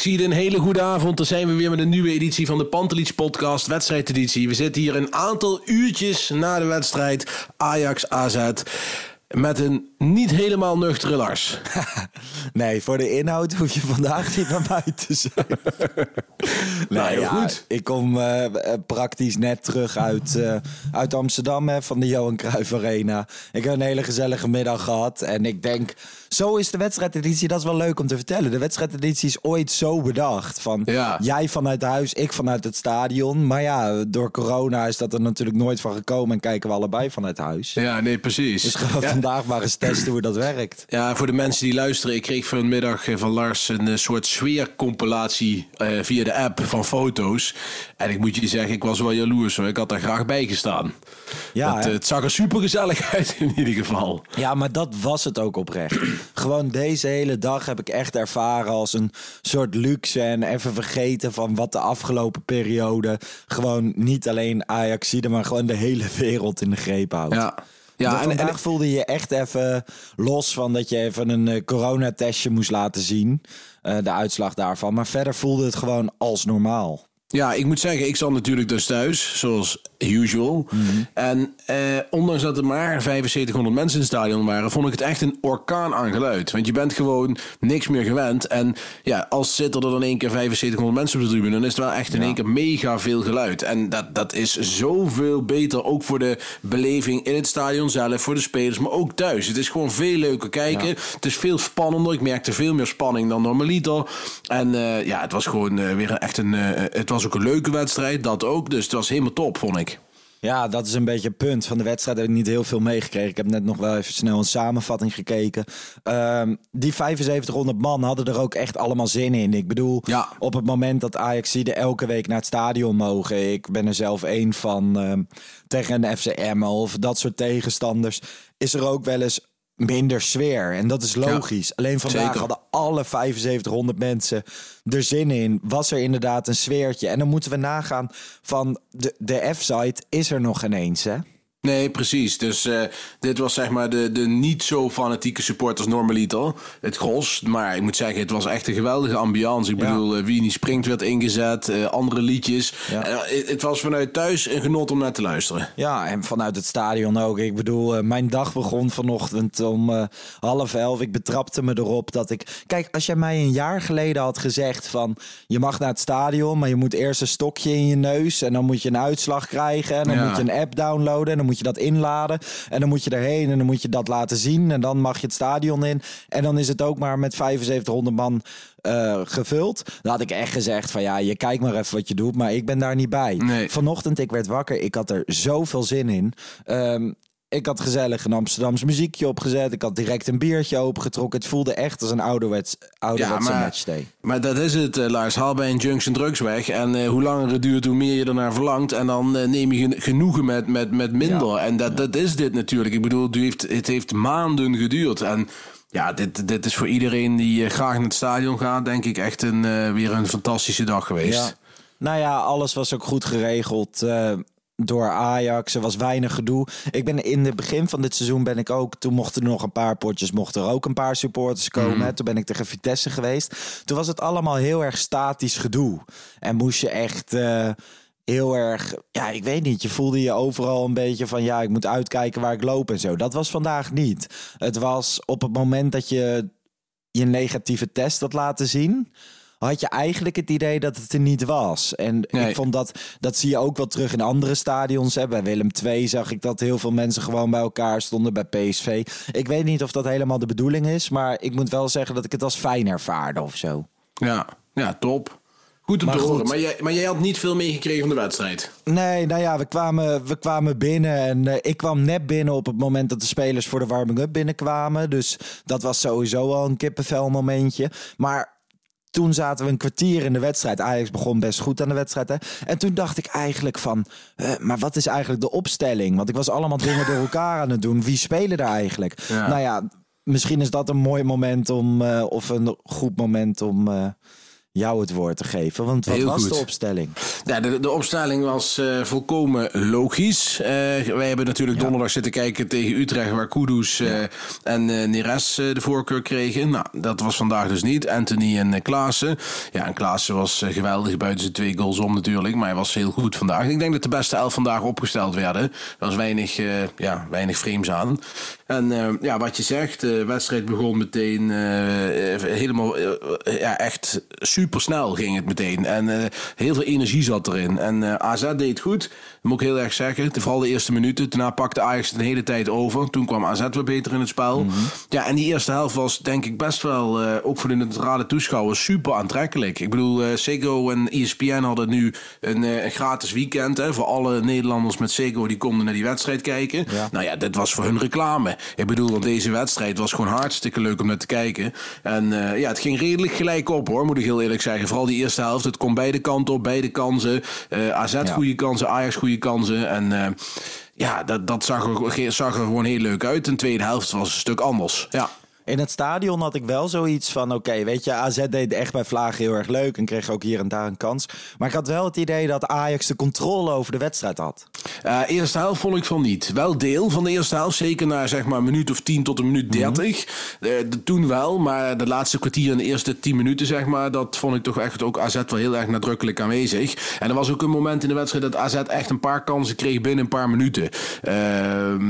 Ajax zie je een hele goede avond. Dan zijn we weer met een nieuwe editie van de Pantelich podcast, wedstrijdeditie. We zitten hier een aantal uurtjes na de wedstrijd Ajax AZ met een niet helemaal nuchtere Lars. Nee, voor de inhoud hoef je vandaag niet bij mij te zijn. Nou, heel ja, goed. Ik kom eh, eh, praktisch net terug uit, eh, uit Amsterdam hè, van de Johan Cruijff Arena. Ik heb een hele gezellige middag gehad. En ik denk, zo is de wedstrijdeditie. Dat is wel leuk om te vertellen. De wedstrijdeditie is ooit zo bedacht. Van Ja. jij vanuit huis, ik vanuit het stadion. Maar ja, door corona is dat er natuurlijk nooit van gekomen. En kijken we allebei vanuit huis. Ja, nee, precies. Dus ja, vandaag maar eens testen hoe dat werkt. ja, voor de mensen die luisteren, ik kreeg vanmiddag eh, van Lars een eh, soort sfeercompilatie eh, via de app van foto's. En ik moet je zeggen, ik was wel jaloers hoor. Ik had daar graag bij gestaan. Ja, Dat, het zag er super gezellig uit in ieder geval. Ja, maar dat was het ook oprecht. Gewoon deze hele dag heb ik echt ervaren als een soort luxe en even vergeten van wat de afgelopen periode gewoon niet alleen Ajaxide, maar gewoon de hele wereld in de greep houdt. Ja, Ja, en, en, vandaag voelde je echt even los van dat je even een eh, coronatestje moest laten zien. eh, de uitslag daarvan. Maar verder voelde het gewoon als normaal. Ja, ik moet zeggen, ik zat natuurlijk dus thuis, zoals usual. En eh, ondanks dat er maar 7500 mensen in het stadion waren, vond ik het echt een orkaan aan geluid. Want je bent gewoon niks meer gewend. En ja, als zitten er dan één keer 7500 mensen op de tribune, dan is het wel echt in één keer mega veel geluid. En dat, dat is zoveel beter, ook voor de beleving in het stadion zelf, voor de spelers, maar ook thuis. Het is gewoon veel leuker kijken. Het is veel spannender. Ik merkte veel meer spanning dan normaliter. En eh, ja, het was gewoon eh, weer echt een. eh, het was ook een leuke wedstrijd, dat ook. Dus het was helemaal top, vond ik. Ja, dat is een beetje het punt. Van de wedstrijd heb ik niet heel veel meegekregen. Ik heb net nog wel even snel een samenvatting gekeken. Ehm, die 7500 man hadden er ook echt allemaal zin in. Ik bedoel, Ja. op het moment dat Ajaxide elke week naar het stadion mogen... ik ben er zelf één van ehm, tegen een FCM of dat soort tegenstanders... is er ook wel eens minder sfeer. En dat is logisch. Alleen vandaag zeker. hadden alle 7500 mensen er zin in. Was er inderdaad een sfeertje. En dan moeten we nagaan van de, de F-site is er nog ineens, hè? Nee, precies. Dus eh, dit was zeg maar de, de niet zo fanatieke supporters normaliter. Het gros. Maar ik moet zeggen, het was echt een geweldige ambiance. Ik bedoel, eh, Wie niet springt werd ingezet. eh, andere liedjes. Ja. Het, was vanuit thuis een genot om naar te luisteren. Ja, en vanuit het stadion ook. Ik bedoel, mijn dag begon vanochtend om half elf. Ik betrapte me erop dat ik... Kijk, als jij mij een jaar geleden had gezegd van... je mag naar het stadion, maar je moet eerst een stokje in je neus... en dan moet je een uitslag krijgen en dan Ja. moet je een app downloaden... en dan moet je dat inladen en dan moet je erheen... en dan moet je dat laten zien en dan mag je het stadion in... en dan is het ook maar met 7500 man eh, gevuld. Dan had ik echt gezegd van ja, je kijkt maar even wat je doet... maar ik ben daar niet bij. Nee. Vanochtend, ik werd wakker. Ik had er zoveel zin in. Ehm, ik had gezellig een Amsterdams muziekje opgezet. Ik had direct een biertje opengetrokken. Het voelde echt als een ouderwets, ouderwetse matchday. maar dat is het, eh, Lars. Haal bij een junction drugs weg. En eh, hoe langer het duurt, hoe meer je ernaar verlangt. En dan eh, neem je gen- genoegen met, met, met minder. En dat, dat is dit natuurlijk. Ik bedoel, het heeft, het heeft maanden geduurd. En ja, dit, dit is voor iedereen die graag naar het stadion gaat, denk ik echt een, weer een fantastische dag geweest. Ja. Nou ja, alles was ook goed geregeld. Door Ajax. Er was weinig gedoe. Ik ben in het begin van dit seizoen ben ik ook. Toen mochten er nog een paar potjes, mochten er ook een paar supporters komen. hè. Toen ben ik tegen Vitesse geweest. Toen was het allemaal heel erg statisch gedoe. En moest je echt. eh, Heel erg, ja, ik weet niet. Je voelde je overal een beetje van ja, ik moet uitkijken waar ik loop en zo. Dat was vandaag niet. Het was op het moment dat je je negatieve test had laten zien, had je eigenlijk het idee dat het er niet was. En Nee. ik vond dat, dat zie je ook wel terug in andere stadions. Hè. Bij Willem II zag ik dat heel veel mensen gewoon bij elkaar stonden bij PSV. Ik weet niet of dat helemaal de bedoeling is, maar ik moet wel zeggen dat ik het als fijn ervaarde of zo. Ja, ja top. Goed om Maar te goed. horen. Maar jij, maar jij had niet veel meegekregen van de wedstrijd. Nee, nou ja, we kwamen, we kwamen binnen en eh, ik kwam net binnen op het moment dat de spelers voor de warming-up binnenkwamen. Dus dat was sowieso al een kippenvel momentje. Maar toen zaten we een kwartier in de wedstrijd. Ajax begon best goed aan de wedstrijd. Hè? En toen dacht ik eigenlijk van, eh, maar wat is eigenlijk de opstelling? Want ik was allemaal dingen door elkaar aan het doen. Wie spelen er eigenlijk? Ja. Nou ja, misschien is dat een mooi moment om, eh, of een goed moment om eh, jou het woord te geven. Want wat Heel was goed. de opstelling? Ja, de, de opstelling was eh, volkomen logisch. Eh, wij hebben natuurlijk donderdag zitten kijken tegen Utrecht, waar Kudus eh, en Neres de voorkeur kregen. Nou, dat was vandaag dus niet. Anthony en Klaassen. Ja, en Klaassen was geweldig buiten zijn twee goals om natuurlijk, maar hij was heel goed vandaag. Ik denk dat de beste elf vandaag opgesteld werden. Er was weinig, ja, weinig frames aan. En ja, wat je zegt, de wedstrijd begon meteen helemaal, ja, echt super snel ging het meteen. En eh, heel veel energie zat erin. En eh, AZ deed goed, moet ik heel erg zeggen. Vooral de eerste minuten. Daarna pakte Ajax de hele tijd over. Toen kwam AZ weer beter in het spel. Ja, en die eerste helft was denk ik best wel, eh, ook voor de neutrale toeschouwers, super aantrekkelijk. Ik bedoel, eh Sego en ESPN hadden nu een, eh, een gratis weekend. Hè, voor alle Nederlanders met Sego die konden naar die wedstrijd kijken. Ja. Nou ja, dit was voor hun reclame. Ik bedoel, want deze wedstrijd was gewoon hartstikke leuk om naar te kijken. En ja, het ging redelijk gelijk op hoor, moet ik heel eerlijk zeggen. Vooral die eerste helft, het kon beide kanten op, beide kansen. AZ goede kansen, Ajax goede kansen. En eh, ja, dat, dat zag, er, zag er gewoon heel leuk uit. De tweede helft was een stuk anders. Ja. In het stadion had ik wel zoiets van: oké, weet je, AZ deed echt bij Vlagen heel erg leuk en kreeg ook hier en daar een kans. Maar ik had wel het idee dat Ajax de controle over de wedstrijd had. Eh, eerste helft vond ik van niet. Wel deel van de eerste helft. Zeker na zeg maar een minuut of 10 tot een minuut 30. Eh, de- toen wel. Maar de laatste kwartier en de eerste 10 minuten zeg maar. Dat vond ik toch echt ook AZ wel heel erg nadrukkelijk aanwezig. En er was ook een moment in de wedstrijd dat AZ echt een paar kansen kreeg binnen een paar minuten. Ehm,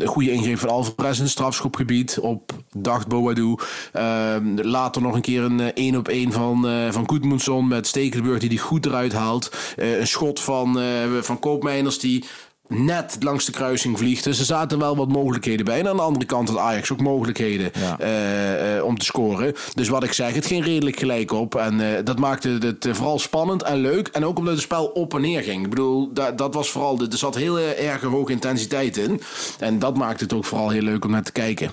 een goede ingreep van Alvarez in het strafschopgebied. Op dacht Boadu. Ehm, later nog een keer een 1 op 1 van, eh van Goedmundsson met Stekelenburg die die goed eruit haalt. Eh, een schot van, eh van Koopmeiners die net langs de kruising vliegt. Dus er zaten wel wat mogelijkheden bij. En aan de andere kant had Ajax ook mogelijkheden Ja. eh, eh, om te scoren. Dus wat ik zeg, het ging redelijk gelijk op. En eh, dat maakte het eh, vooral spannend en leuk. En ook omdat het spel op en neer ging. Ik bedoel, da- dat was vooral... de- Er zat heel eh, erg hoge intensiteit in. En dat maakte het ook vooral heel leuk om naar te kijken.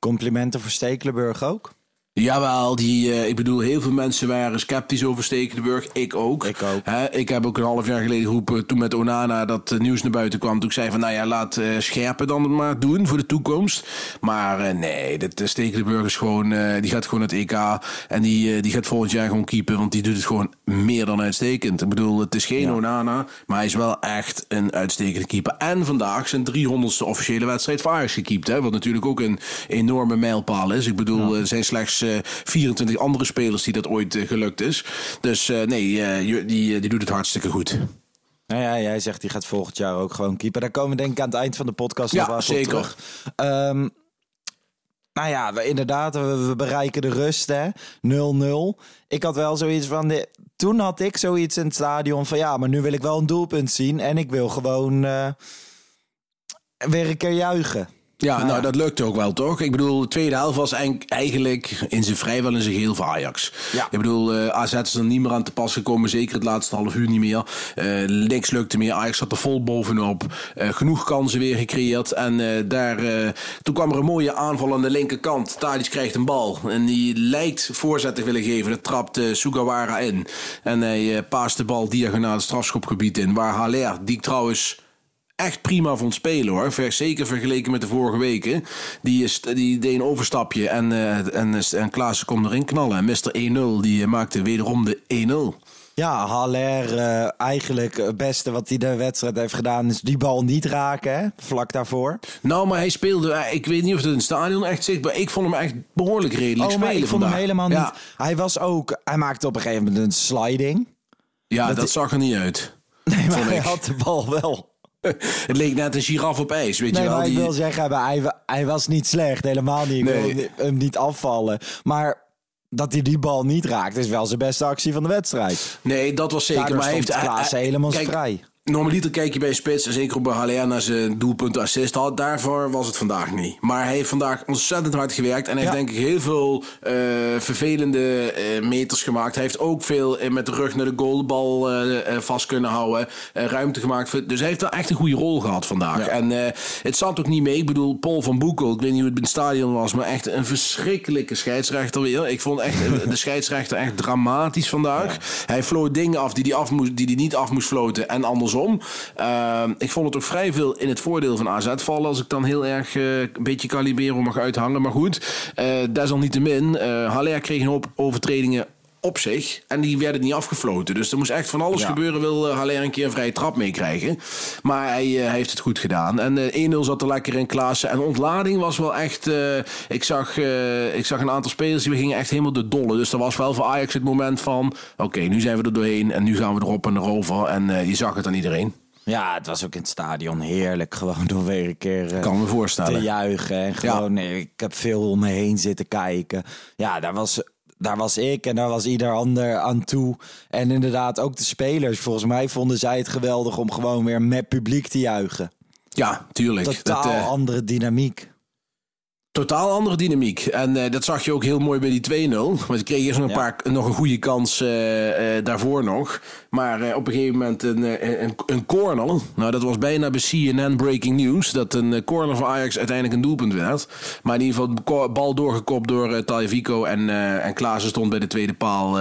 Complimenten voor Stekelenburg ook. Jawel, die, eh, ik bedoel, heel veel mensen waren sceptisch over Stekelenburg. Ik ook. Ik ook. Ik heb ook een half jaar geleden geroepen, toen met Onana dat eh, nieuws naar buiten kwam. Toen ik zei van, nou ja, laat eh, Scherpen dan maar doen voor de toekomst. Maar eh, nee, eh, Stekelenburg is gewoon, eh, die gaat gewoon het EK. En die, eh, die gaat volgend jaar gewoon keepen, want die doet het gewoon meer dan uitstekend. Ik bedoel, het is geen Onana, maar hij is wel echt een uitstekende keeper. En vandaag zijn 300ste officiële wedstrijd voor Ajax gekiept. Hè, wat natuurlijk ook een enorme mijlpaal is. Ik bedoel, er zijn slechts eh, 24 andere spelers die dat ooit eh, gelukt is. Dus eh, nee, eh, die, eh, die doet het hartstikke goed. Nou ja, jij zegt die gaat volgend jaar ook gewoon keeper. Daar komen we denk ik aan het eind van de podcast Ja, nog zeker. terug. Ehm, nou ja, we, inderdaad, we, we bereiken de rust, hè. 0-0. Ik had wel zoiets van... De, toen had ik zoiets in het stadion van... Ja, maar nu wil ik wel een doelpunt zien. En ik wil gewoon eh, weer een keer juichen. Ja, Nou nou dat lukte ook wel, toch? Ik bedoel, de tweede helft was eigen- eigenlijk in zijn vrijwel in zijn geheel voor Ajax. Ja. Ik bedoel, eh, AZ is er niet meer aan te pas gekomen, zeker het laatste half uur niet meer. Eh, niks lukte meer, Ajax zat er vol bovenop. Eh, genoeg kansen weer gecreëerd. En eh, daar, eh, toen kwam er een mooie aanval aan de linkerkant. Tadic krijgt een bal en die lijkt voorzet te willen geven. Dat trapt Sugawara in. En hij paast de bal diagonaal het strafschopgebied in. Waar Haller, die ik trouwens echt prima vond spelen hoor. Ver- Zeker vergeleken met de vorige weken. Die, is, die deed een overstapje en, eh en, en Klaassen kon erin knallen. En Mr. 1-0 die eh, maakte wederom de 1-0. Ja, Haller, eh, eigenlijk het beste wat hij de wedstrijd heeft gedaan is die bal niet raken, hè? vlak daarvoor. Nou, maar hij speelde, eh, ik weet niet of het in het stadion echt zichtbaar, ik vond hem echt behoorlijk redelijk Oh, maar spelen ik vond hem helemaal Ja. niet. Hij was ook, hij maakte op een gegeven moment een sliding. Ja, Dat dat, zag er niet uit. Nee, maar hij had de bal wel. Het leek net een giraf op ijs, weet Nee, je wel. maar ik wil zeggen, hij, hij was niet slecht, helemaal niet. Ik Nee. wil hem niet afvallen. Maar dat hij die bal niet raakt, is wel zijn beste actie van de wedstrijd. Nee, dat was zeker. Daardoor maar hij heeft Klaassen hij- helemaal kijk, vrij. Normaliter kijk je bij spits, en zeker op bij Haller naar zijn doelpunten assist had. Daarvoor was het vandaag niet. Maar hij heeft vandaag ontzettend hard gewerkt. En hij Ja. heeft denk ik heel veel eh, vervelende eh, meters gemaakt. Hij heeft ook veel eh, met de rug naar de goalbal vast kunnen houden. ruimte gemaakt. Dus hij heeft wel echt een goede rol gehad vandaag. En het zat ook niet mee. Ik bedoel, Paul van Boekel, ik weet niet hoe het in het stadion was. Maar echt een verschrikkelijke scheidsrechter weer. Ik vond echt de scheidsrechter echt dramatisch vandaag. Hij floot dingen af die hij, af moest, die hij niet af moest floten. En andersom. Ehm, ik vond het ook vrij veel in het voordeel van AZ vallen. Als ik dan heel erg eh, een beetje Calibero mag uithangen. Maar goed, eh desalniettemin. eh Haller kreeg een hoop overtredingen op zich. En die werden niet afgefloten. Dus er moest echt van alles Ja. gebeuren. Wil eh, Haller een keer een vrije trap meekrijgen. Maar hij, eh, hij heeft het goed gedaan. En eh 1-0 zat er lekker in Klaassen. En ontlading was wel echt... eh, ik, zag, eh, ik zag een aantal spelers die gingen echt helemaal de dolle. Dus dat was wel voor Ajax het moment van... Oké, nu zijn we er doorheen. En nu gaan we erop en erover. En eh, je zag het aan iedereen. Ja, het was ook in het stadion heerlijk. Gewoon door weer een keer eh, Kan me voorstellen. te juichen. En gewoon, nee, ik heb veel om me heen zitten kijken. Ja, daar was, daar was ik en daar was ieder ander aan toe. En inderdaad, ook de spelers. Volgens mij vonden zij het geweldig om gewoon weer met publiek te juichen. Ja, tuurlijk. Totaal Dat, eh, andere dynamiek. Totaal andere dynamiek. En eh, dat zag je ook heel mooi bij die 2-0. Want je kreeg eerst nog een, Ja. paar, nog een goede kans eh, eh, daarvoor nog. Maar op een gegeven moment een, een, een corner. Nou, dat was bijna bij CNN breaking news. Dat een corner van Ajax uiteindelijk een doelpunt werd. Maar in ieder geval bal doorgekopt door uh. En, eh en Klaassen stond bij de tweede paal.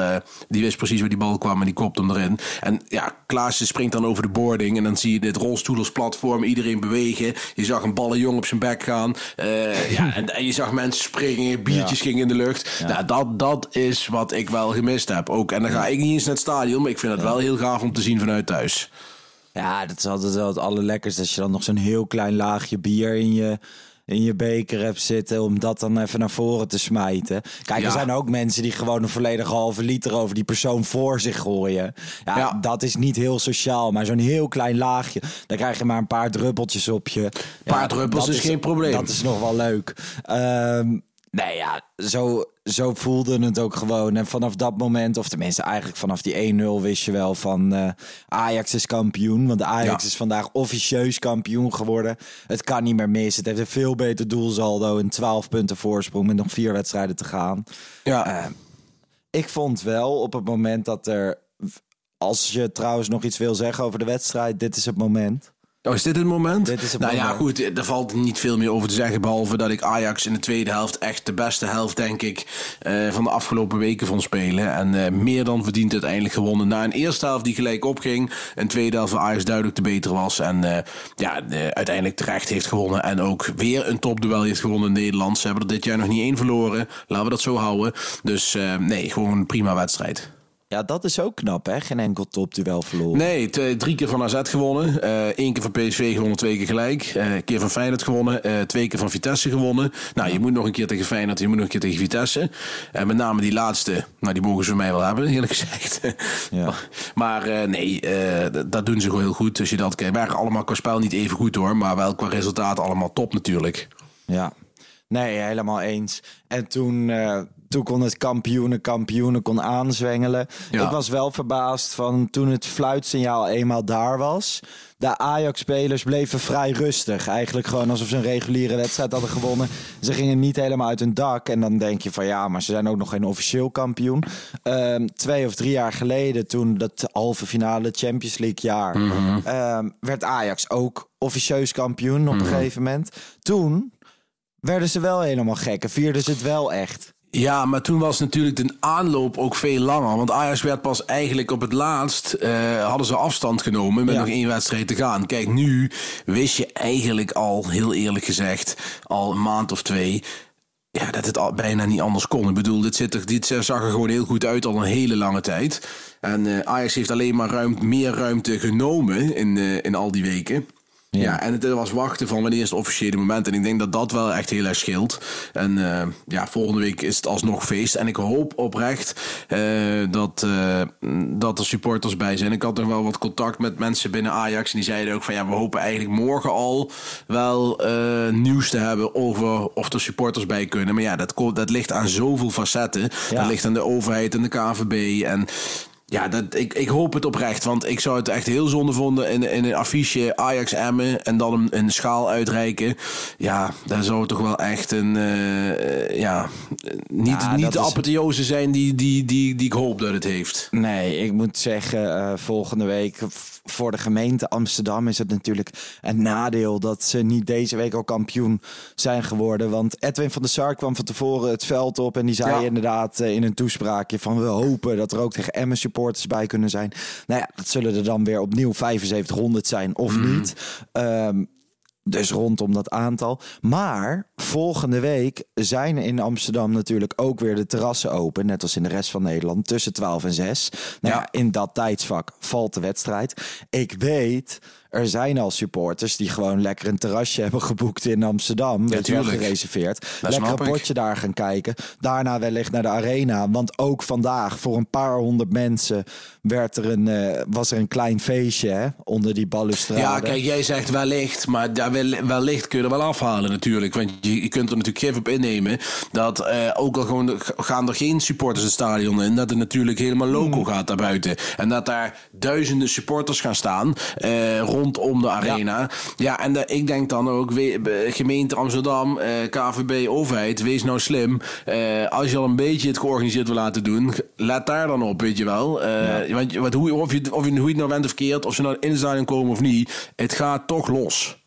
die wist precies waar die bal kwam en die kopte hem erin. En ja, Klaassen springt dan over de boarding. En dan zie je dit rolstoelersplatform. Iedereen bewegen. Je zag een ballenjong op zijn bek gaan. Eh, ja, en, en je zag mensen springen. Biertjes gingen in de lucht. Nou, dat, dat is wat ik wel gemist heb. Ook. En dan ga ik niet eens naar het stadion. Maar ik vind het wel heel gaaf om te zien vanuit thuis. Ja, dat is altijd wel het allerlekkerste. Als je dan nog zo'n heel klein laagje bier in je, in je beker hebt zitten. Om dat dan even naar voren te smijten. Kijk, Ja. er zijn ook mensen die gewoon een volledige halve liter over die persoon voor zich gooien. Ja, Ja. dat is niet heel sociaal. Maar zo'n heel klein laagje. Dan krijg je maar een paar druppeltjes op je. Een paar druppels is geen probleem. Dat is nog wel leuk. Ehm, nee, ja, zo, zo voelde het ook gewoon. En vanaf dat moment, of tenminste eigenlijk vanaf die 1-0 wist je wel van eh, Ajax is kampioen. Want Ajax Ja. is vandaag officieus kampioen geworden. Het kan niet meer mis. Het heeft een veel beter doelsaldo. Een 12 punten voorsprong met nog vier wedstrijden te gaan. Ja. Eh, ik vond wel op het moment dat er... Als je trouwens nog iets wil zeggen over de wedstrijd, dit is het moment. Oh, is dit het moment? Dit is het nou ja, goed, er valt niet veel meer over te zeggen. Behalve dat ik Ajax in de tweede helft echt de beste helft, denk ik, eh, van de afgelopen weken vond spelen. En eh, meer dan verdiend uiteindelijk gewonnen. Na een eerste helft die gelijk opging. Een tweede helft waar Ajax duidelijk de beter was. En eh, ja, uiteindelijk terecht heeft gewonnen. En ook weer een topduel heeft gewonnen in Nederland. Ze hebben er dit jaar nog niet één verloren. Laten we dat zo houden. Dus nee, gewoon een prima wedstrijd. Ja, dat is ook knap, hè? Geen enkel topduel verloren. Nee, t- drie keer van AZ gewonnen. Eén keer van PSV gewonnen, twee keer gelijk. Eh, een keer van Feyenoord gewonnen. eh, twee keer van Vitesse gewonnen. Nou, je moet nog een keer tegen Feyenoord. Je moet nog een keer tegen Vitesse. En met name die laatste. Nou, die mogen ze mij wel hebben, eerlijk gezegd. Ja. maar eh, nee, eh, dat doen ze gewoon heel goed. Als je dat kijkt. Waren allemaal qua spel niet even goed hoor. Maar wel qua resultaat allemaal top natuurlijk. Ja, nee, helemaal eens. En toen, eh, toen kon het kampioenen, kampioenen kon aanzwengelen. Ja. Ik was wel verbaasd van toen het fluitsignaal eenmaal daar was. De Ajax-spelers bleven vrij rustig. Eigenlijk gewoon alsof ze een reguliere wedstrijd hadden gewonnen. Ze gingen niet helemaal uit hun dak. En dan denk je van ja, maar ze zijn ook nog geen officieel kampioen. Ehm, twee of drie jaar geleden, toen dat halve finale Champions League jaar... ehm, werd Ajax ook officieus kampioen op een gegeven moment. Toen werden ze wel helemaal gek en vierden ze het wel echt. Ja, maar toen was natuurlijk de aanloop ook veel langer. Want Ajax werd pas eigenlijk op het laatst... eh, hadden ze afstand genomen met Ja. nog één wedstrijd te gaan. Kijk, nu wist je eigenlijk al, heel eerlijk gezegd... al een maand of twee... ja, dat het al bijna niet anders kon. Ik bedoel, dit, zit er, dit zag er gewoon heel goed uit al een hele lange tijd. En uh, Ajax heeft alleen maar ruimte, meer ruimte genomen in, uh, in al die weken. Ja. ja, en het was wachten van wanneer is het officiële moment. En ik denk dat dat wel echt heel erg scheelt. En uh, ja, volgende week is het alsnog feest. En ik hoop oprecht uh, dat, uh, dat er supporters bij zijn. Ik had nog wel wat contact met mensen binnen Ajax. En die zeiden ook van ja, we hopen eigenlijk morgen al wel nieuws te hebben over of er supporters bij kunnen. Maar ja, dat, dat ligt aan zoveel facetten. Ja. Dat ligt aan de overheid en de KVB. En ja, dat, ik, ik hoop het oprecht. Want ik zou het echt heel zonde vonden in, in een affiche Ajax Emmen en dan een, een schaal uitreiken. Ja, daar zou het toch wel echt een. Uh, ja, niet, ja, niet de apotheose zijn die, die, die, die ik hoop dat het heeft. Nee, ik moet zeggen, uh, volgende week voor de gemeente Amsterdam is het natuurlijk een nadeel dat ze niet deze week al kampioen zijn geworden. Want Edwin van der Sar kwam van tevoren het veld op en die zei ja. inderdaad in een toespraakje van we hopen dat er ook tegen Emmen supporters bij kunnen zijn. Nou ja, dat zullen er dan weer opnieuw 7500 zijn of mm. niet. Um, dus rondom dat aantal. Maar volgende week zijn in Amsterdam natuurlijk ook weer de terrassen open. Net als in de rest van Nederland. Tussen 12 en 6. Nou ja, in dat tijdsvak valt de wedstrijd. Ik weet er zijn al supporters die gewoon lekker een terrasje hebben geboekt in Amsterdam. Ja, gereserveerd. Dat lekker een potje daar gaan kijken. Daarna wellicht naar de arena. Want ook vandaag voor een paar honderd mensen werd er een, uh, was er een klein feestje hè, onder die balustrade. Ja, kijk, jij zegt wellicht, maar daar wellicht kun je er wel afhalen natuurlijk. Want je, kunt er natuurlijk gif op innemen dat uh, ook al gewoon gaan er geen supporters het stadion in, dat het natuurlijk helemaal loco mm. gaat daarbuiten. En dat daar duizenden supporters gaan staan uh, rondom de arena. Ja, ja en de, ik denk dan ook, we, gemeente Amsterdam, uh, KVB, overheid, wees nou slim. Uh, als je al een beetje het georganiseerd wil laten doen, let daar dan op, weet je wel. Ja. Want wat, hoe, of, je, of je, hoe je het nou went of keert, of ze nou in de stadion komen of niet, het gaat toch los.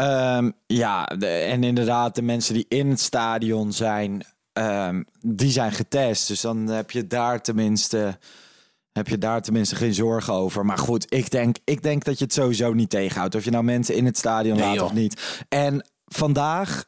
Um, ja, de, en inderdaad, de mensen die in het stadion zijn, um, die zijn getest. Dus dan heb je daar tenminste heb je daar tenminste geen zorgen over. Maar goed, ik denk, ik denk dat je het sowieso niet tegenhoudt. Of je nou mensen in het stadion nee, laat joh. of niet. En vandaag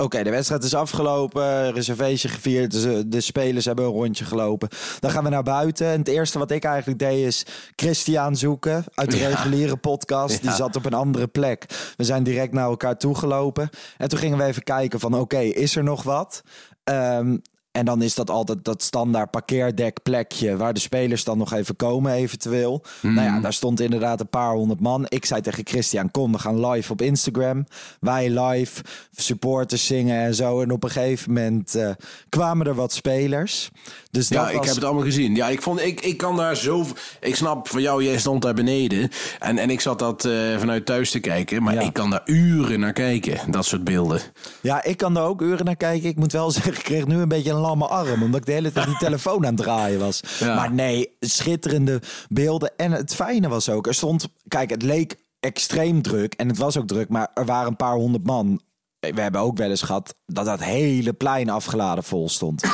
Oké, okay, de wedstrijd is afgelopen, reservation gevierd, dus de spelers hebben een rondje gelopen. Dan gaan we naar buiten. En het eerste wat ik eigenlijk deed is Christian zoeken uit de ja. reguliere podcast. Ja. Die zat op een andere plek. We zijn direct naar elkaar toegelopen. En toen gingen we even kijken van oké, okay, is er nog wat? Um, en dan is dat altijd dat standaard parkeerdekplekje waar de spelers dan nog even komen, eventueel. Mm. Nou ja, daar stond inderdaad een paar honderd man. Ik zei tegen Christian: Kom, we gaan live op Instagram. Wij live, supporters zingen en zo. En op een gegeven moment uh, kwamen er wat spelers. Dus ja, ik heb het allemaal gezien. Ja, ik, vond, ik, ik kan daar zo. Ik snap van jou, jij stond daar beneden. En, en ik zat dat uh, vanuit thuis te kijken. Maar ja. ik kan daar uren naar kijken, dat soort beelden. Ja, ik kan daar ook uren naar kijken. Ik moet wel zeggen, ik kreeg nu een beetje een lamme arm. Omdat ik de hele tijd die telefoon aan het draaien was. Ja. Maar nee, schitterende beelden. En het fijne was ook, er stond. Kijk, het leek extreem druk. En het was ook druk, maar er waren een paar honderd man. We hebben ook wel eens gehad dat dat hele plein afgeladen vol stond.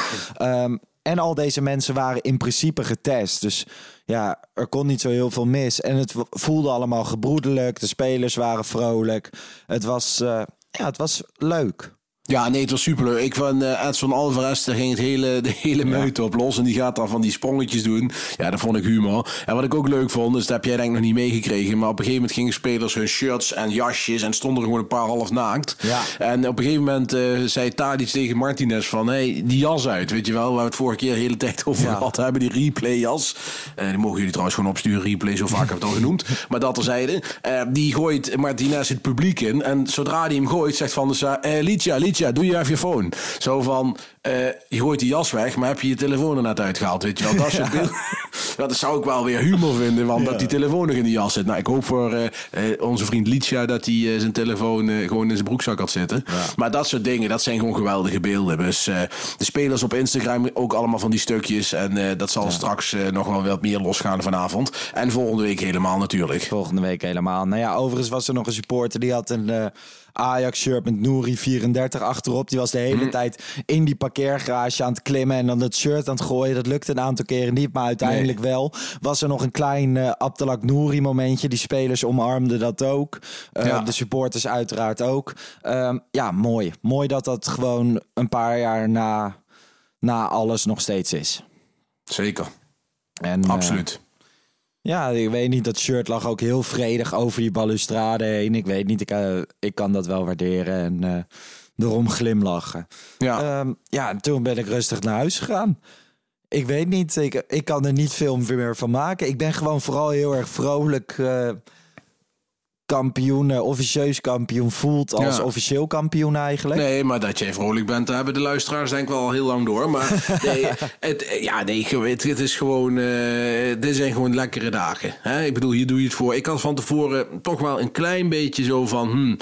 um, en al deze mensen waren in principe getest. Dus ja, er kon niet zo heel veel mis. En het voelde allemaal gebroedelijk. De spelers waren vrolijk. Het was, uh, ja, het was leuk. Ja, nee, het was superleuk. Ik van uh, Edson Alvarez, daar ging het hele, de hele meute ja. op los. En die gaat dan van die sprongetjes doen. Ja, dat vond ik humor. En wat ik ook leuk vond, is dat heb jij denk ik nog niet meegekregen. Maar op een gegeven moment gingen spelers hun shirts en jasjes. En stonden er gewoon een paar half naakt. Ja. En op een gegeven moment uh, zei Tadic tegen Martinez van... Hé, hey, die jas uit, weet je wel. Waar we het vorige keer de hele tijd over ja. gehad hebben. Die replay jas. Uh, die mogen jullie trouwens gewoon opsturen. Replay, zo vaak heb ik het al genoemd. Maar dat terzijde. Die gooit Martinez het publiek in. En zodra hij hem gooit, zegt Van der Sar... Uh, Liedja, Liedja. Doe je even je phone. Zo van, uh, je gooit die jas weg, maar heb je je telefoon er net uitgehaald, weet je wel. Dat, soort ja. ja, dat zou ik wel weer humor vinden, want ja. dat die telefoon nog in die jas zit. Nou, ik hoop voor uh, uh, onze vriend Liedja dat hij uh, zijn telefoon gewoon in zijn broekzak had zitten. Ja. Maar dat soort dingen, dat zijn gewoon geweldige beelden. Dus de spelers op Instagram ook allemaal van die stukjes. En dat zal straks nog wel wat meer losgaan vanavond. En volgende week helemaal natuurlijk. Volgende week helemaal. Nou ja, overigens was er nog een supporter die had een... Ajax shirt met Nouri 34 achterop. Die was de hele tijd in die parkeergarage aan het klimmen en dan het shirt aan het gooien. Dat lukte een aantal keren niet, maar uiteindelijk wel. Was er nog een klein uh, Abdelak Nouri momentje. Die spelers omarmden dat ook. Uh, Ja. De supporters uiteraard ook. Ehm, ja, mooi. Mooi dat dat gewoon een paar jaar na, na alles nog steeds is. Zeker, En, eh, absoluut. ja, ik weet niet. Dat shirt lag ook heel vredig over die balustrade heen. Ik weet niet. Ik, eh, ik kan dat wel waarderen en eh, erom glimlachen. ja. Ehm, ja, en toen ben ik rustig naar huis gegaan. Ik weet niet. Ik, ik kan er niet veel meer van maken. Ik ben gewoon vooral heel erg vrolijk. eh, kampioen, eh, officieus kampioen voelt als Ja. officieel kampioen eigenlijk. Nee, maar dat jij vrolijk bent, daar hebben de luisteraars denk ik wel al heel lang door. Maar nee, het, ja, nee, het, het is gewoon, eh, dit zijn gewoon lekkere dagen. Hè? Ik bedoel, hier doe je het voor. Ik had van tevoren toch wel een klein beetje zo van, hmm,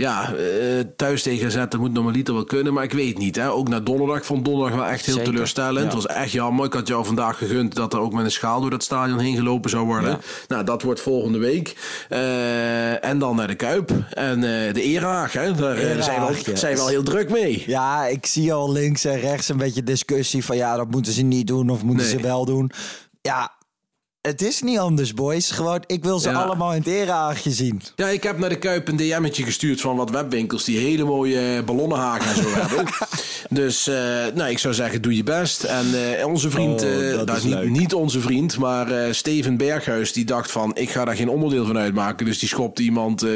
ja, eh, thuis tegen zetten moet normaliter wel kunnen, maar ik weet niet. Hè? Ook na donderdag, ik vond donderdag wel echt heel Zeker, teleurstellend. ja. Het was echt jammer. Ik had jou vandaag gegund dat er ook met een schaal door dat stadion heen gelopen zou worden. Ja. Nou, dat wordt volgende week. Eh, en dan naar de Kuip. En eh, de Eraag, hè? daar Eraag, zijn, we, yes. zijn we al heel druk mee. Ja, ik zie al links en rechts een beetje discussie van ja, dat moeten ze niet doen of moeten Nee. ze wel doen. Ja, het is niet anders, boys. Gewoon, ik wil ze Ja. allemaal in het erehaagje zien. Ja, ik heb naar de Kuip een DM'tje gestuurd van wat webwinkels die hele mooie ballonnenhaken en zo hebben. Dus eh, nou, ik zou zeggen, doe je best. En eh, onze vriend, Oh, eh, dat nou, is niet, niet onze vriend, maar Steven Berghuis, die dacht van, ik ga daar geen onderdeel van uitmaken. Dus die schopte iemand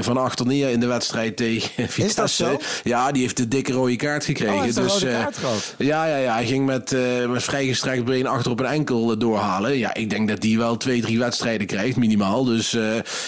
van achter neer in de wedstrijd tegen Vitesse. zo? Ja, die heeft de dikke rode kaart gekregen. Oh, hij dus, rode kaart gehad? Ja, ja, ja. Hij ging met, met vrijgestrekt been achter op een enkel doorhalen. Ja, ik denk dat die wel twee, drie wedstrijden krijgt, minimaal. Dus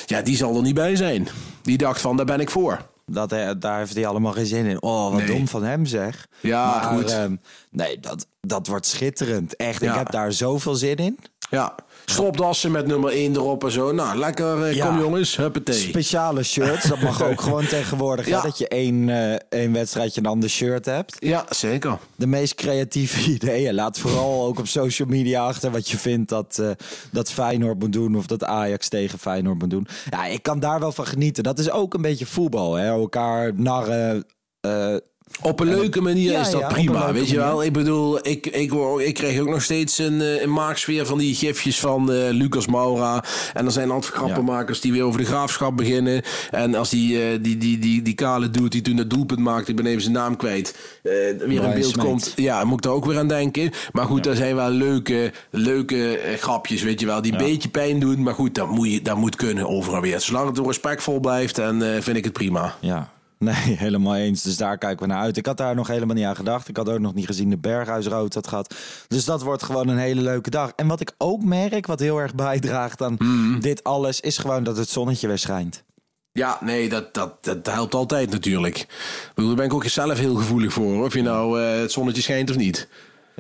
ja, die zal er niet bij zijn. Die dacht van, daar ben ik voor. Dat, eh, daar heeft hij allemaal geen zin in. Oh, wat Nee. dom van hem zeg. Ja, maar, goed. ehm, nee, dat, dat wordt schitterend. Echt, Ja. ik heb daar zoveel zin in. Ja, stropdassen met nummer 1 erop en zo. Nou, lekker. eh, Ja. Kom jongens, huppatee. Speciale shirts, dat mag ook gewoon tegenwoordig. hè, dat je één, eh, één wedstrijdje een ander shirt hebt. ja, zeker. de meest creatieve ideeën. Laat vooral ook op social media achter wat je vindt dat, eh dat Feyenoord moet doen of dat Ajax tegen Feyenoord moet doen. Ja, ik kan daar wel van genieten. Dat is ook een beetje voetbal, hè? Elkaar narren. eh, Op een leuke manier Ja, is dat ja, prima, weet je wel. Ik bedoel, ik, ik, ik kreeg ook nog steeds een, eh, een maaksfeer van die gifjes van eh, Lucas Moura. En er zijn altijd grappenmakers die weer over de graafschap beginnen. En als die, eh, die, die, die, die kale doet die toen het doelpunt maakte, ik ben even zijn naam kwijt, weer in beeld komt. Ja, moet ik daar ook weer aan denken. Maar goed, daar zijn wel leuke, leuke grapjes, weet je wel, die een beetje pijn doen. Maar goed, dat moet, je, dat moet kunnen overal weer. Zolang het respectvol blijft, eh, vind ik het prima. ja. Nee, helemaal eens. Dus daar kijken we naar uit. Ik had daar nog helemaal niet aan gedacht. Ik had ook nog niet gezien de Berghuisrood had gehad. Dus dat wordt gewoon een hele leuke dag. En wat ik ook merk, wat heel erg bijdraagt aan Mm. dit alles, is gewoon dat het zonnetje weer schijnt. Ja, nee, dat, dat, dat helpt altijd natuurlijk. Ik bedoel, daar ben ik ook zelf heel gevoelig voor. Of je nou eh, het zonnetje schijnt of niet.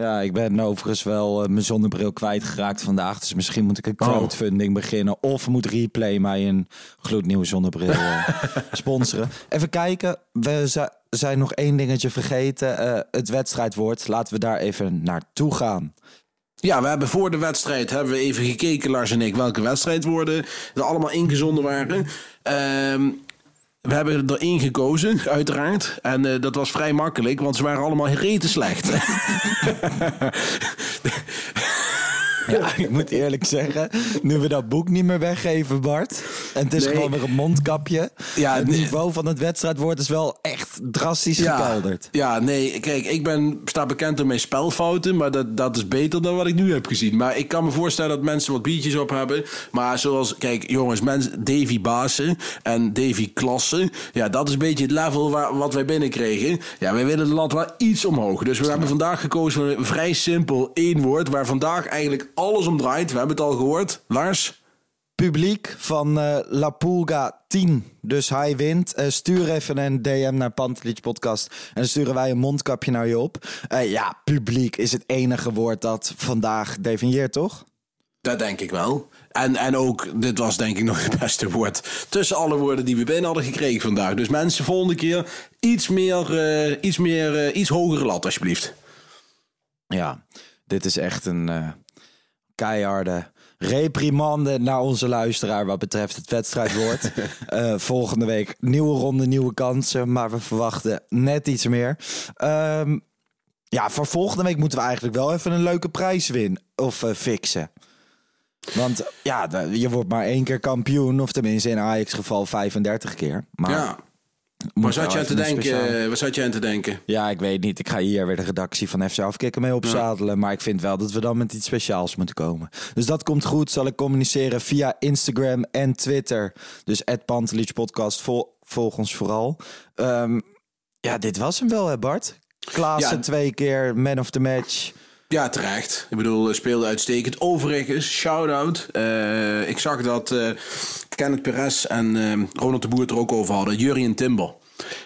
Ja, ik ben overigens wel eh, mijn zonnebril kwijtgeraakt vandaag. Dus misschien moet ik een Oh. crowdfunding beginnen. Of moet Replay mij een gloednieuwe zonnebril eh, sponsoren. Even kijken. We zi- zijn nog één dingetje vergeten. Eh, het wedstrijdwoord. Laten we daar even naartoe gaan. Ja, we hebben voor de wedstrijd hebben we even gekeken, Lars en ik, welke wedstrijdwoorden er allemaal ingezonden waren. Ehm, we hebben er één gekozen, uiteraard. En eh, dat was vrij makkelijk, want ze waren allemaal rete slecht. Ja, ik moet eerlijk zeggen. Nu we dat boek niet meer weggeven, Bart. En het is Nee. gewoon weer een mondkapje. Ja, het niveau van het wedstrijdwoord is wel echt drastisch gekelderd. Ja, nee, kijk, ik ben, sta bekend door mijn spelfouten, maar dat, dat is beter dan wat ik nu heb gezien. Maar ik kan me voorstellen dat mensen wat biertjes op hebben. Maar zoals, kijk, jongens, mensen, Davy Basen en Davy Klassen, ja, dat is een beetje het level waar, wat wij binnenkregen. Ja, wij willen de lat wel iets omhoog. Dus we hebben vandaag gekozen voor een vrij simpel één woord, waar vandaag eigenlijk alles om draait. We hebben het al gehoord. Lars? Publiek van eh, La Pulga 10. Dus hij wint. Eh, stuur even een DM naar Pantelic Podcast. En dan sturen wij een mondkapje naar je op. Eh, ja, publiek is het enige woord dat vandaag definieert, toch? Dat denk ik wel. En, en ook, dit was denk ik nog het beste woord tussen alle woorden die we binnen hadden gekregen vandaag. Dus mensen, volgende keer iets meer, iets meer, iets hogere lat alsjeblieft. Ja, dit is echt een keiharde reprimande naar onze luisteraar wat betreft het wedstrijdwoord. Eh, volgende week nieuwe ronde, nieuwe kansen. Maar we verwachten net iets meer. Ehm, ja, voor volgende week moeten we eigenlijk wel even een leuke prijs winnen. Of eh, fixen. Want ja, je wordt maar één keer kampioen. Of tenminste in Ajax geval 35 keer. Maar ja. Waar zat wel je aan te denken? speciaal- Waar zat je aan te denken? Ja, ik weet niet. Ik ga hier weer de redactie van FC Afkikken mee opzadelen. Maar ik vind wel dat we dan met iets speciaals moeten komen. Dus dat komt goed. Zal ik communiceren via Instagram en Twitter. Dus Pantelich Podcast. Vol, volg ons vooral. Ehm, ja, dit was hem wel, hè Bart? Klaassen Ja. twee keer, man of the match. Ja, terecht. Ik bedoel, speelde uitstekend. Overigens, shout-out. Eh, ik zag dat eh Kenneth Perez en eh, Ronald de Boer het er ook over hadden. Jurien Timber.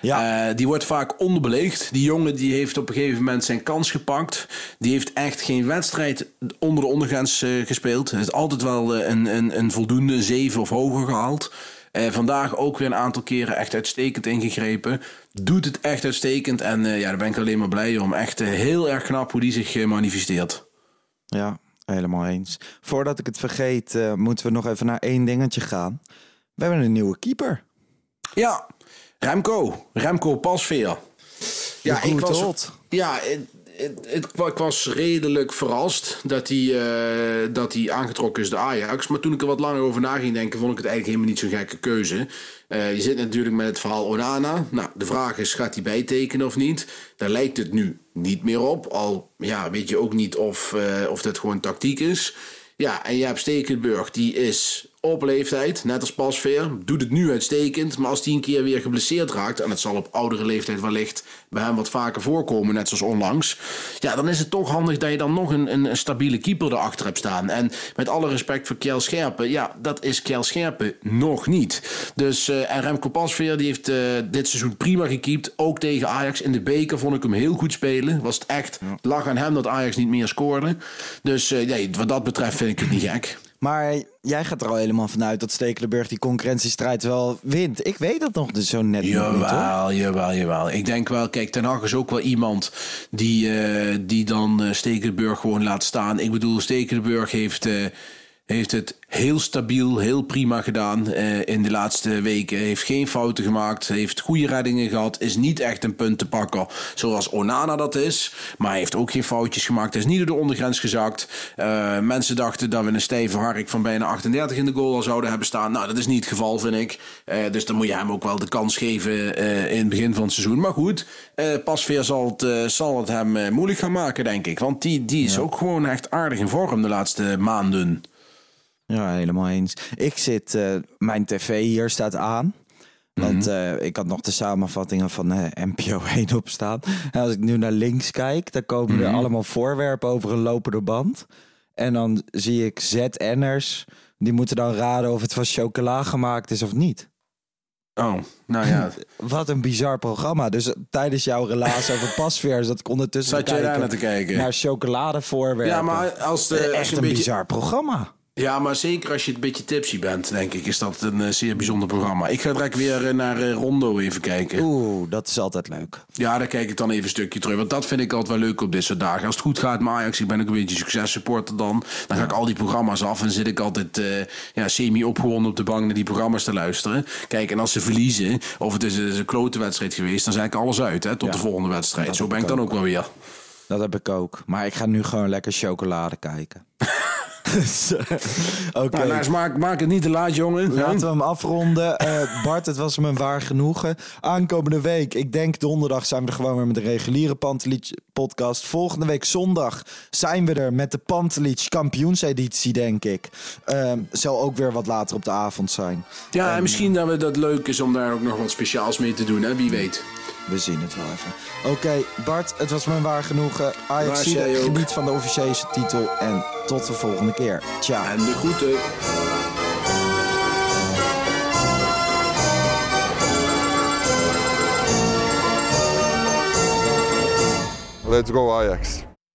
Ja. Die wordt vaak onderbeleegd. Die jongen die heeft op een gegeven moment zijn kans gepakt. Die heeft echt geen wedstrijd onder de ondergrens gespeeld. Hij heeft altijd wel een, een, een voldoende zeven of hoger gehaald. Eh, vandaag ook weer een aantal keren echt uitstekend ingegrepen. Doet het echt uitstekend. En eh, ja, daar ben ik alleen maar blij om. Echt eh, heel erg knap hoe die zich manifesteert. Ja, helemaal eens. Voordat ik het vergeet, moeten we nog even naar één dingetje gaan. We hebben een nieuwe keeper. Ja, Remco. Remco Pasveer. Ja, ik was, hot. ja het, ik was redelijk verrast dat hij, eh, dat hij aangetrokken is de Ajax. Maar toen ik er wat langer over na ging denken, vond ik het eigenlijk helemaal niet zo'n gekke keuze. Eh, je zit natuurlijk met het verhaal Onana. Nou, de vraag is, gaat hij bijtekenen of niet? Daar lijkt het nu niet meer op. Al ja, weet je ook niet of, eh, of dat gewoon tactiek is. Ja, en hebt Stekenburg, die is op leeftijd, net als Pasveer. Doet het nu uitstekend, maar als hij een keer weer geblesseerd raakt... en het zal op oudere leeftijd wellicht bij hem wat vaker voorkomen, net zoals onlangs... ja, dan is het toch handig dat je dan nog een, een, stabiele keeper erachter hebt staan. En met alle respect voor Kjell Scherpen, ja, dat is Kjell Scherpen nog niet. Dus, eh, en Remco Pasveer, die heeft eh, dit seizoen prima gekiept. Ook tegen Ajax in de beker vond ik hem heel goed spelen. Was het echt, lag aan hem dat Ajax niet meer scoorde. Dus eh, nee, wat dat betreft vind ik het niet gek. Maar jij gaat er al helemaal vanuit dat Stekelenburg die concurrentiestrijd wel wint. Ik weet dat nog dus zo net nog niet, hoor. Jawel, jawel, jawel. Ik denk wel, kijk, Ten Hag is ook wel iemand die, eh, die dan eh, Stekelenburg gewoon laat staan. Ik bedoel, Stekelenburg heeft, eh, heeft het heel stabiel, heel prima gedaan eh, in de laatste weken. Heeft geen fouten gemaakt, heeft goede reddingen gehad. Is niet echt een punt te pakken zoals Onana dat is. Maar hij heeft ook geen foutjes gemaakt. Hij is niet door de ondergrens gezakt. Eh, mensen dachten dat we een stijve hark van bijna 38 in de goal al zouden hebben staan. Nou, dat is niet het geval, vind ik. Eh, dus dan moet je hem ook wel de kans geven in het begin van het seizoen. Maar goed, Pasveer zal het, zal het hem moeilijk gaan maken, denk ik. Want die, die is ook gewoon echt aardig in vorm de laatste maanden. Ja, helemaal eens. Ik zit, eh, mijn tv hier staat aan. Want eh, ik had nog de samenvattingen van eh, NPO 1 op staan. En als ik nu naar links kijk, dan komen er allemaal voorwerpen over een lopende band. En dan zie ik ZN'ers, die moeten dan raden of het van chocola gemaakt is of niet. Oh, nou ja. Wat een bizar programma. Dus eh, tijdens jouw relatie over pasveer zat ik ondertussen Zat jij daar naar te kijken? naar chocoladevoorwerpen. Ja, maar als, de, als Echt je een een beetje... bizar programma. Ja, maar zeker als je een beetje tipsy bent, denk ik, is dat een eh, zeer bijzonder programma. Ik ga direct weer eh, naar eh, Rondo even kijken. Oeh, dat is altijd leuk. Ja, daar kijk ik dan even een stukje terug. Want dat vind ik altijd wel leuk op dit soort dagen. Als het goed gaat met Ajax, ik ben ook een beetje successupporter dan. Dan ga ik al die programma's af en zit ik altijd ja, semi-opgewonden op de bank naar die programma's te luisteren. Kijk, en als ze verliezen, of het is, een- een klote wedstrijd geweest, dan zei ik alles uit hè, tot Ja, de volgende wedstrijd. dat Zo ben ik dan ook wel weer. Dat heb ik ook. Maar ik ga nu gewoon lekker chocolade kijken. Dus, eh, Oké. Nou, nou, maak, maak het niet te laat, jongen. Laten we hem afronden. Eh, Bart, het was me een waar genoegen. Aankomende week, ik denk donderdag, zijn we er gewoon weer met de reguliere Pantelich podcast. Volgende week zondag zijn we er met de Pantelich kampioenseditie, denk ik. Ehm, zal ook weer wat later op de avond zijn. Ja, en misschien dat we dat leuk is om daar ook nog wat speciaals mee te doen, hè? wie weet. We zien het wel even. Oké, Bart, het was me een waar genoegen. Ajax geniet van de officiële titel. En tot de volgende keer. Ciao. En de groeten. Let's go Ajax.